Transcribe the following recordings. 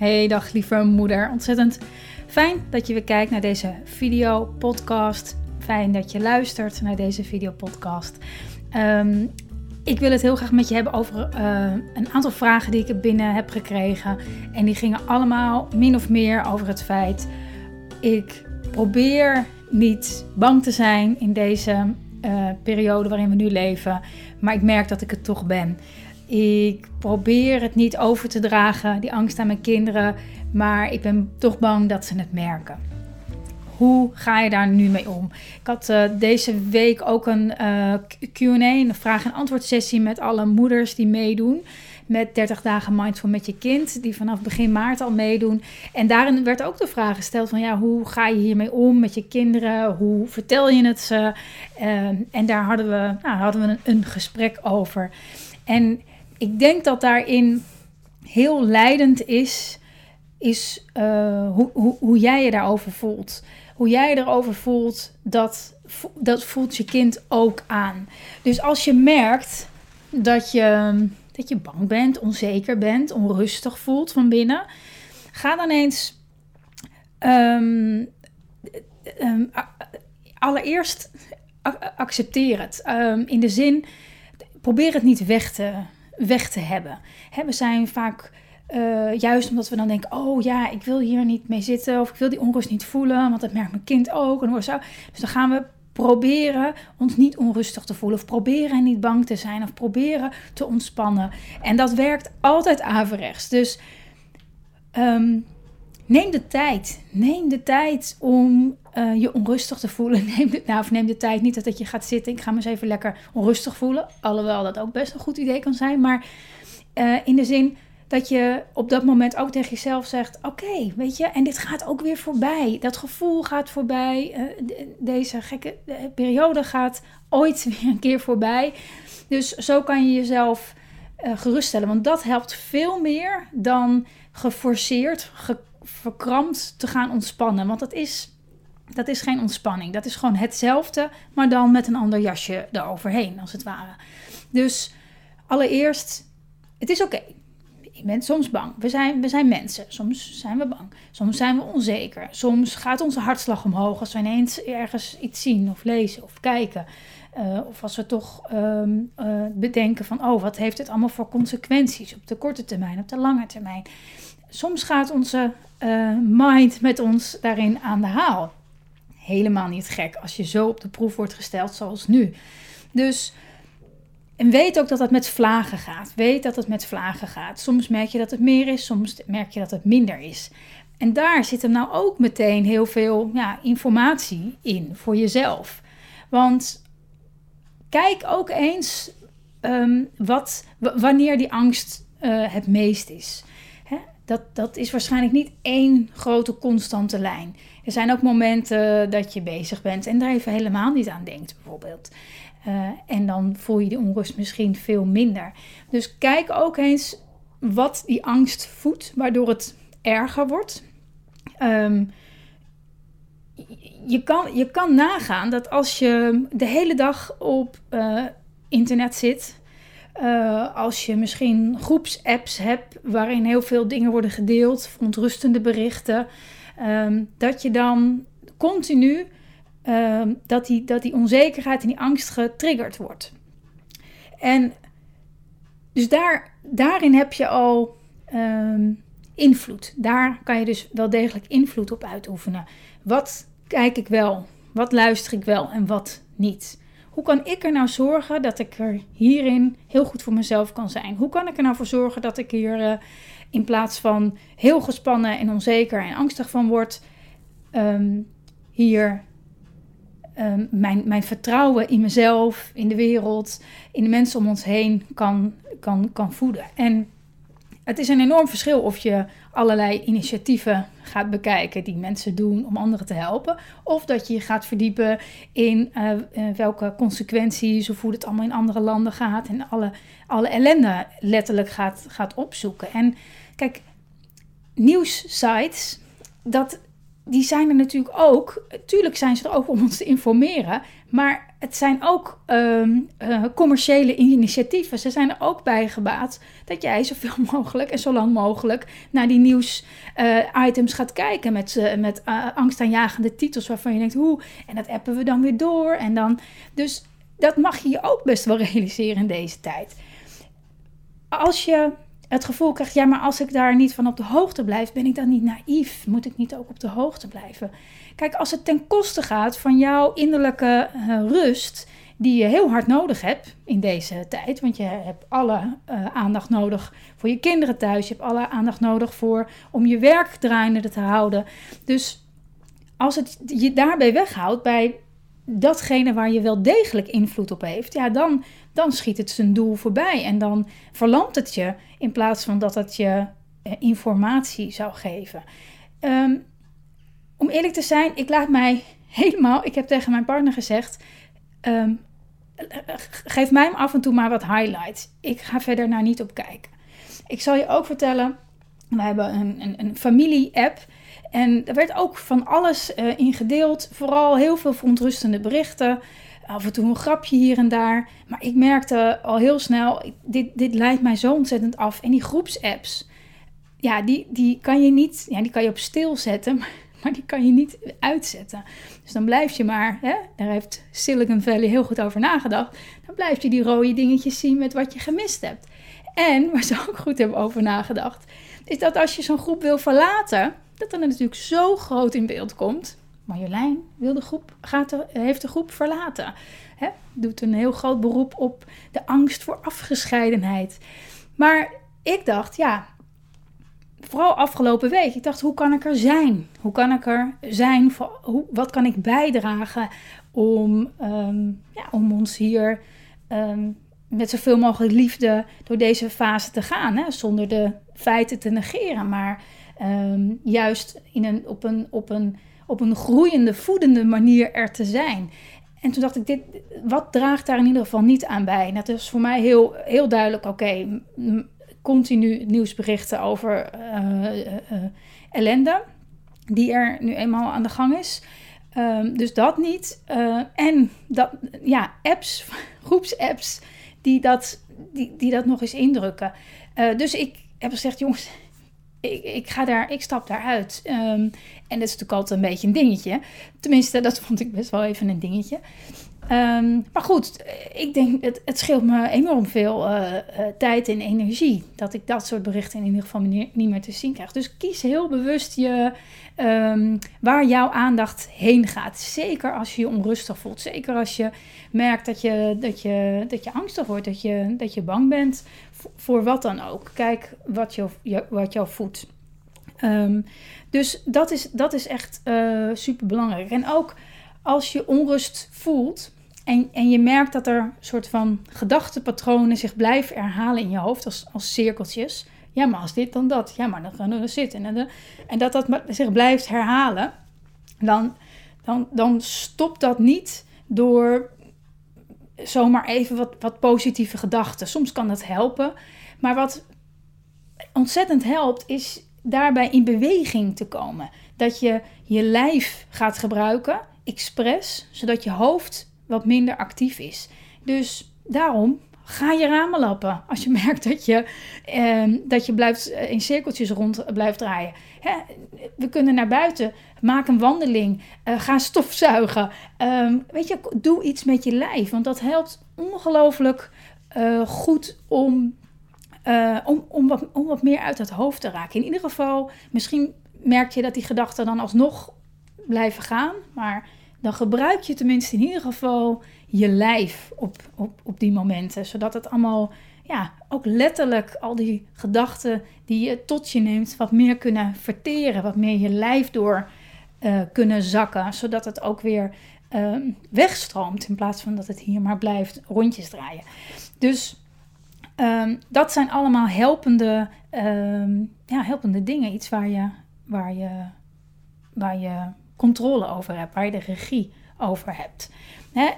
Hey, dag lieve moeder. Ontzettend fijn dat je weer kijkt naar deze video podcast. Fijn dat je luistert naar deze video podcast. Ehm, ik wil het heel graag met je hebben over eh, een aantal vragen die ik binnen heb gekregen. En die gingen allemaal min of meer over het feit: ik probeer niet bang te zijn in deze uh, periode waarin we nu leven, maar ik merk dat ik het toch ben. Ik probeer het niet over te dragen, die angst aan mijn kinderen, maar ik ben toch bang dat ze het merken. Hoe ga je daar nu mee om? Ik had uh, deze week ook een uh, QA, een vraag- en antwoord sessie met alle moeders die meedoen. Met 30 dagen mindful met je kind, die vanaf begin maart al meedoen. En daarin werd ook de vraag gesteld van ja, hoe ga je hiermee om met je kinderen? Hoe vertel je het ze? Uh, en daar hadden we, nou, hadden we een, een gesprek over. En ik denk dat daarin heel leidend is, is uh, hoe, hoe, hoe jij je daarover voelt. Hoe jij erover voelt, dat, dat voelt je kind ook aan. Dus als je merkt dat je, dat je bang bent, onzeker bent, onrustig voelt van binnen, ga dan eens um, um, allereerst accepteer het. Um, in de zin, probeer het niet weg te weg te hebben. We zijn vaak, uh, juist omdat we dan denken, oh ja, ik wil hier niet mee zitten of ik wil die onrust niet voelen, want dat merkt mijn kind ook. En zo. Dus dan gaan we proberen ons niet onrustig te voelen of proberen niet bang te zijn of proberen te ontspannen. En dat werkt altijd averechts. Dus um, neem de tijd. Neem de tijd om uh, je onrustig te voelen. Neem de, nou, of neem de tijd niet dat je gaat zitten. Ik ga me eens even lekker onrustig voelen. Alhoewel dat ook best een goed idee kan zijn. Maar uh, in de zin dat je op dat moment ook tegen jezelf zegt: Oké, weet je, en dit gaat ook weer voorbij. Dat gevoel gaat voorbij. De, deze gekke periode gaat ooit weer een keer voorbij. Dus zo kan je jezelf geruststellen. Want dat helpt veel meer dan geforceerd, ge verkrampt te gaan ontspannen. Want dat is, dat is geen ontspanning. Dat is gewoon hetzelfde, maar dan met een ander jasje eroverheen, als het ware. Dus allereerst, het is oké. Je bent soms bang. We zijn, we zijn mensen. Soms zijn we bang. Soms zijn we onzeker. Soms gaat onze hartslag omhoog als we ineens ergens iets zien of lezen of kijken. Uh, of als we toch um, uh, bedenken van, oh, wat heeft het allemaal voor consequenties op de korte termijn, op de lange termijn. Soms gaat onze uh, mind met ons daarin aan de haal. Helemaal niet gek als je zo op de proef wordt gesteld zoals nu. Dus, en weet ook dat het met vlagen gaat. Weet dat het met vlagen gaat. Soms merk je dat het meer is, soms merk je dat het minder is. En daar zit er nou ook meteen heel veel ja, informatie in voor jezelf. Want kijk ook eens um, wat, wanneer die angst uh, het meest is dat, dat is waarschijnlijk niet één grote constante lijn. Er zijn ook momenten dat je bezig bent en daar even helemaal niet aan denkt, bijvoorbeeld. Uh, en dan voel je die onrust misschien veel minder. Dus kijk ook eens wat die angst voedt, waardoor het erger wordt. Um, je, kan, je kan nagaan dat als je de hele dag op uh, internet zit, uh, als je misschien groepsapps hebt waarin heel veel dingen worden gedeeld, verontrustende berichten, um, dat je dan continu um, dat, die, dat die onzekerheid en die angst getriggerd wordt. En dus daar, daarin heb je al um, invloed. Daar kan je dus wel degelijk invloed op uitoefenen. Wat kijk ik wel? Wat luister ik wel en wat niet? Hoe kan ik er nou zorgen dat ik er hierin heel goed voor mezelf kan zijn? Hoe kan ik er nou voor zorgen dat ik hier uh, in plaats van heel gespannen en onzeker en angstig van word, um, hier um, mijn, mijn vertrouwen in mezelf, in de wereld, in de mensen om ons heen kan, kan, kan voeden? En het is een enorm verschil of je allerlei initiatieven gaat bekijken die mensen doen om anderen te helpen. Of dat je je gaat verdiepen in uh, uh, welke consequenties of hoe het allemaal in andere landen gaat. En alle, alle ellende letterlijk gaat, gaat opzoeken. En kijk, nieuwssites, dat, die zijn er natuurlijk ook. Tuurlijk zijn ze er ook om ons te informeren. Maar het zijn ook ehm, eh, commerciële initiatieven. Ze zijn er ook bij gebaat dat jij zoveel mogelijk en zo lang mogelijk naar die nieuws-items gaat kijken. Met, met angstaanjagende titels waarvan je denkt, hoe? En dat appen we dan weer door. En dan, dus dat mag je je ook best wel realiseren in deze tijd. Als je het gevoel krijgt, ja, maar als ik daar niet van op de hoogte blijf, ben ik dan niet naïef? Moet ik niet ook op de hoogte blijven? Kijk, als het ten koste gaat van jouw innerlijke uh, rust, die je heel hard nodig hebt in deze tijd, want je hebt alle uh, aandacht nodig voor je kinderen thuis, je hebt alle aandacht nodig voor om je werk draaiende te houden. Dus als het je daarbij weghoudt bij datgene waar je wel degelijk invloed op heeft, ja, dan, dan schiet het zijn doel voorbij. En dan verlamt het je in plaats van dat het je eh, informatie zou geven. Ehm, om eerlijk te zijn, ik laat mij helemaal. Ik heb tegen mijn partner gezegd. Ehm, geef mij af en toe maar wat highlights. Ik ga verder naar niet op kijken. Ik zal je ook vertellen. We hebben een, een, een familie-app. En er werd ook van alles uh, in gedeeld. Vooral heel veel verontrustende berichten. Af en toe een grapje hier en daar. Maar ik merkte al heel snel, dit, dit leidt mij zo ontzettend af. En die groepsapps, ja, die, die kan je niet, ja, die kan je op stil zetten, die kan je niet uitzetten. Dus dan blijf je maar, hè, daar heeft Silicon Valley heel goed over nagedacht. Dan blijf je die rode dingetjes zien met wat je gemist hebt. En waar ze ook goed hebben over nagedacht, is dat als je zo'n groep wil verlaten, dat er natuurlijk zo groot in beeld komt. Marjolein wil de groep, gaat heeft de groep verlaten. Hè? Doet een heel groot beroep op de angst voor afgescheidenheid. Maar ik dacht, ja, vooral afgelopen week, ik dacht, hoe kan ik er zijn? Hoe kan ik er zijn? Voor, hoe, wat kan ik bijdragen om, ehm, ja, om ons hier um, met zoveel mogelijk liefde door deze fase te gaan? Hè? Zonder de feiten te negeren, maar Ehm, juist in een, op, een, op, een, op een groeiende, voedende manier er te zijn. En toen dacht ik, dit, wat draagt daar in ieder geval niet aan bij? Dat is voor mij heel, heel duidelijk, oké, continu nieuwsberichten over uh, uh, ellende, die er nu eenmaal aan de gang is. Um, dus dat niet. En dat, ja, apps, groepsapps, die dat, die, die dat nog eens indrukken. dus ik heb gezegd, jongens, ik, ik, ga daar, ik stap daaruit. Um, en dat is natuurlijk altijd een beetje een dingetje. Tenminste, dat vond ik best wel even een dingetje. Um, maar goed, ik denk, het, het scheelt me enorm veel uh, uh, tijd en energie. Dat ik dat soort berichten in ieder geval niet meer te zien krijg. Dus kies heel bewust je, um, waar jouw aandacht heen gaat. Zeker als je je onrustig voelt. Zeker als je merkt dat je, dat je, dat je angstig wordt. Dat je, dat je bang bent voor wat dan ook. Kijk wat, je, wat jou voedt. Um, dus dat is, dat is echt uh, super belangrijk. En ook als je onrust voelt en, en je merkt dat er soort van gedachtepatronen zich blijven herhalen in je hoofd als, als cirkeltjes. Ja, maar als dit dan dat. Ja, maar dan gaan we zitten. En, en dat dat zich blijft herhalen. Dan, dan, dan stopt dat niet door zomaar even wat, wat positieve gedachten. Soms kan dat helpen. Maar wat ontzettend helpt, is daarbij in beweging te komen. Dat je je lijf gaat gebruiken, expres, zodat je hoofd wat minder actief is. Dus daarom ga je ramen lappen. Als je merkt dat je, eh, dat je blijft, eh, in cirkeltjes rond blijft draaien. Hè? We kunnen naar buiten. Maak een wandeling. Uh, ga stofzuigen. Uh, weet je, doe iets met je lijf. Want dat helpt ongelooflijk goed om, om, om, wat, om wat meer uit het hoofd te raken. In ieder geval, misschien merk je dat die gedachten dan alsnog blijven gaan. Maar dan gebruik je tenminste in ieder geval je lijf op, op, op die momenten. Zodat het allemaal, ja, ook letterlijk al die gedachten die je tot je neemt, wat meer kunnen verteren. Wat meer je lijf door uh, kunnen zakken. Zodat het ook weer uh, wegstroomt in plaats van dat het hier maar blijft rondjes draaien. Dus um, dat zijn allemaal helpende, um, ja, helpende dingen. Iets waar je, waar je, waar je controle over hebt, waar je de regie over hebt.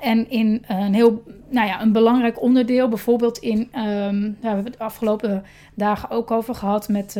en in een heel, nou ja, een belangrijk onderdeel, bijvoorbeeld in, nou, we hebben het de afgelopen dagen ook over gehad met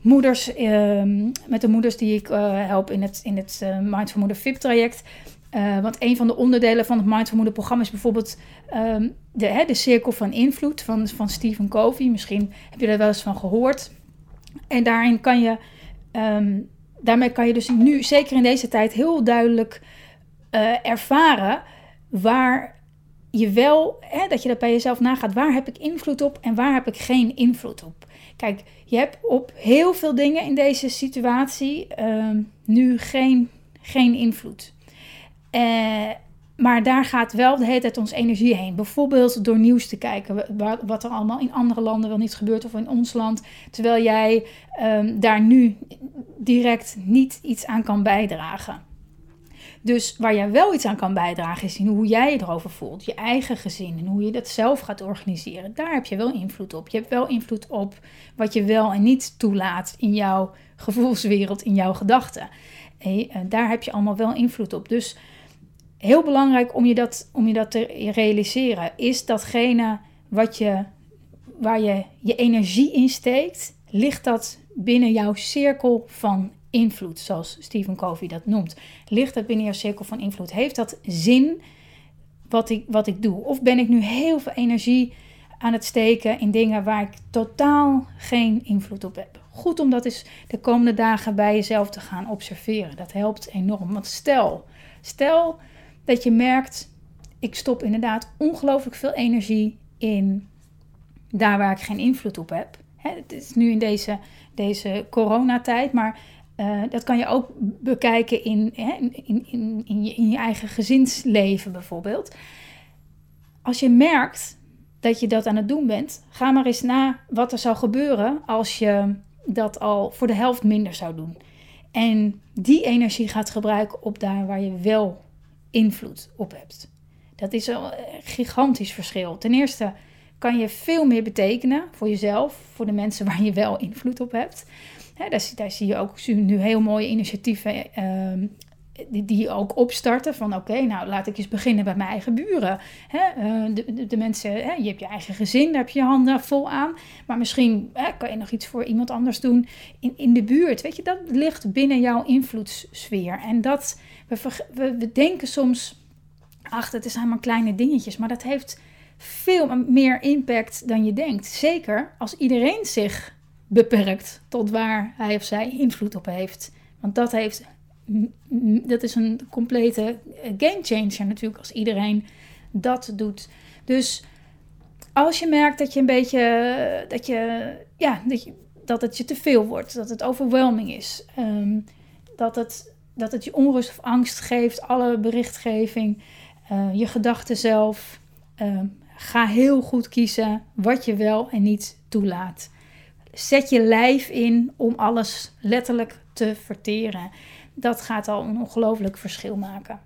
moeders, um, met de moeders die ik uh, help in het, in het uh, Mindful Moeder VIP traject. Uh, want een van de onderdelen van het Mindful Moeder programma is bijvoorbeeld um, de, de cirkel van invloed van, van Stephen Covey. Misschien heb je er wel eens van gehoord. En daarin kan je, daarmee kan je dus nu, zeker in deze tijd, heel duidelijk uh, ervaren waar je wel, hè, dat je dat bij jezelf nagaat, waar heb ik invloed op en waar heb ik geen invloed op. Kijk, je hebt op heel veel dingen in deze situatie uh, nu geen, geen invloed. Uh, maar daar gaat wel de hele tijd onze energie heen. Bijvoorbeeld door nieuws te kijken, wat er allemaal in andere landen wel niet gebeurt of in ons land. Terwijl jij um, daar nu direct niet iets aan kan bijdragen. Dus waar jij wel iets aan kan bijdragen is hoe jij je erover voelt. Je eigen gezin en hoe je dat zelf gaat organiseren. Daar heb je wel invloed op. Je hebt wel invloed op wat je wel en niet toelaat in jouw gevoelswereld, in jouw gedachten. En daar heb je allemaal wel invloed op. Dus heel belangrijk om je dat, om je dat te realiseren is datgene wat je, waar je je energie in steekt, ligt dat binnen jouw cirkel van invloed, zoals Stephen Covey dat noemt. Ligt dat binnen jouw cirkel van invloed? Heeft dat zin wat ik, wat ik doe? Of ben ik nu heel veel energie aan het steken in dingen waar ik totaal geen invloed op heb? Goed om dat eens de komende dagen bij jezelf te gaan observeren. Dat helpt enorm. Want stel, stel dat je merkt, ik stop inderdaad ongelooflijk veel energie in daar waar ik geen invloed op heb. het is nu in deze, deze coronatijd, maar uh, dat kan je ook bekijken in, in, in, in, je, in je eigen gezinsleven bijvoorbeeld. Als je merkt dat je dat aan het doen bent, ga maar eens na wat er zou gebeuren als je dat al voor de helft minder zou doen. En die energie gaat gebruiken op daar waar je wel invloed op hebt. Dat is een gigantisch verschil. Ten eerste kan je veel meer betekenen voor jezelf, voor de mensen waar je wel invloed op hebt. daar, zie je ook nu heel mooie initiatieven ehm, die, die ook opstarten van oké, nou laat ik eens beginnen bij mijn eigen buren. Eh, de, de, mensen, je hebt je eigen gezin, daar heb je je handen vol aan. Maar misschien kan je nog iets voor iemand anders doen in, in de buurt. Weet je, dat ligt binnen jouw invloedssfeer. En dat, we, we, denken soms, ach, dat zijn maar kleine dingetjes. Maar dat heeft veel meer impact dan je denkt. Zeker als iedereen zich beperkt tot waar hij of zij invloed op heeft. Want dat heeft dat is een complete game changer natuurlijk als iedereen dat doet. Dus als je merkt dat je een beetje dat je ja dat, dat het je te veel wordt, dat het overwhelming is, um, dat, het, dat het je onrust of angst geeft, alle berichtgeving, uh, je gedachten zelf. Uh, ga heel goed kiezen wat je wel en niet toelaat. Zet je lijf in om alles letterlijk te verteren dat gaat al een ongelooflijk verschil maken.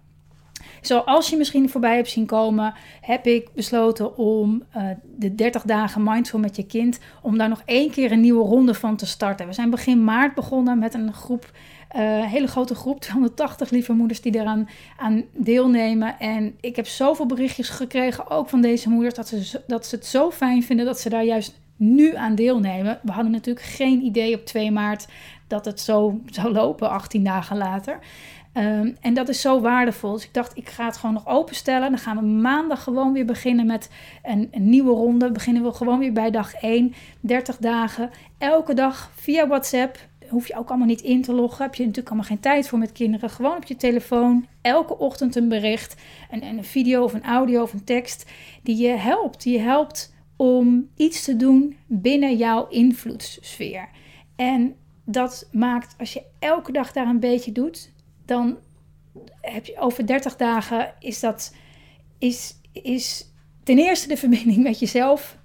Zoals je misschien voorbij hebt zien komen, heb ik besloten om uh, de 30 dagen mindful met je kind, om daar nog één keer een nieuwe ronde van te starten. We zijn begin maart begonnen met een groep, uh, hele grote groep, 280 lieve moeders die eraan aan deelnemen. En ik heb zoveel berichtjes gekregen, ook van deze moeders, dat ze, dat ze het zo fijn vinden dat ze daar juist nu aan deelnemen. We hadden natuurlijk geen idee op 2 maart dat het zo zou lopen 18 dagen later. Ehm, en dat is zo waardevol. Dus ik dacht, ik ga het gewoon nog openstellen. Dan gaan we maandag gewoon weer beginnen met een, een nieuwe ronde. Beginnen we gewoon weer bij dag 1, 30 dagen. Elke dag via WhatsApp. Hoef je ook allemaal niet in te loggen. Heb je natuurlijk allemaal geen tijd voor met kinderen. Gewoon op je telefoon. Elke ochtend een bericht. Een, een video of een audio of een tekst. Die je helpt. Die je helpt om iets te doen binnen jouw invloedssfeer. En dat maakt, als je elke dag daar een beetje doet, dan heb je over 30 dagen is dat, is, is ten eerste de verbinding met jezelf,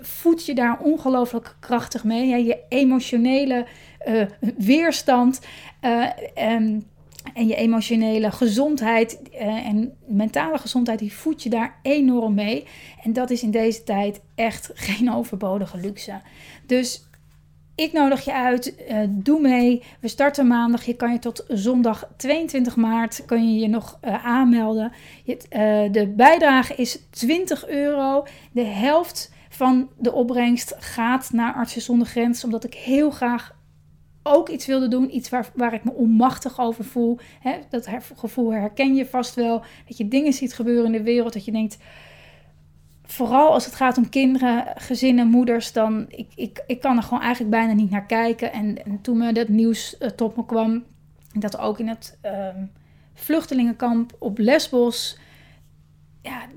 voed je daar ongelooflijk krachtig mee. Je emotionele uh, weerstand uh, en, en je emotionele gezondheid uh, en mentale gezondheid, die voed je daar enorm mee. En dat is in deze tijd echt geen overbodige luxe. Dus ik nodig je uit, doe mee. We starten maandag. Je kan je tot zondag 22 maart kun je, je nog aanmelden. Je, de bijdrage is 20 euro. De helft van de opbrengst gaat naar Artsen zonder Grens, omdat ik heel graag ook iets wilde doen. Iets waar, waar ik me onmachtig over voel. Hè, dat gevoel herken je vast wel. Dat je dingen ziet gebeuren in de wereld. Dat je denkt, vooral als het gaat om kinderen, gezinnen, moeders, dan ik, ik, ik kan er gewoon eigenlijk bijna niet naar kijken. En, en toen me dat nieuws uh, tot me kwam, dat ook in het ehm, vluchtelingenkamp op Lesbos,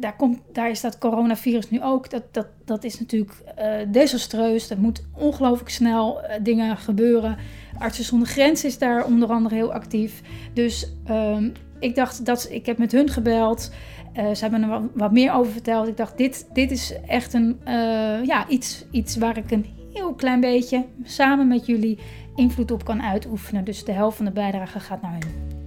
daar, komt, daar is dat coronavirus nu ook. Dat, dat, dat is natuurlijk uh, desastreus. Er moet ongelooflijk snel uh, dingen gebeuren. Artsen zonder Grenzen is daar onder andere heel actief. Dus um, ik dacht dat ik heb met hun gebeld. Uh, ze hebben er wat, meer over verteld. Ik dacht, dit, dit is echt een, ja, iets, iets waar ik een heel klein beetje samen met jullie invloed op kan uitoefenen. Dus de helft van de bijdrage gaat naar hun.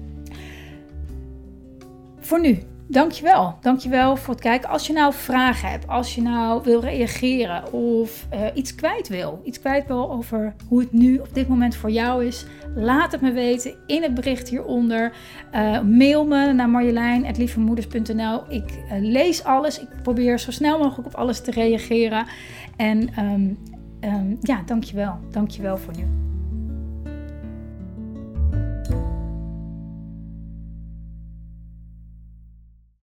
Voor nu Dankjewel. Dankjewel voor het kijken. Als je nou vragen hebt, als je nou wil reageren of uh, iets kwijt wil, iets kwijt wil over hoe het nu op dit moment voor jou is, laat het me weten in het bericht hieronder. Uh, mail me naar marjolein.lievemoeders.nl. Ik uh, lees alles. Ik probeer zo snel mogelijk op alles te reageren. En um, um, ja, dankjewel. Dankjewel voor nu.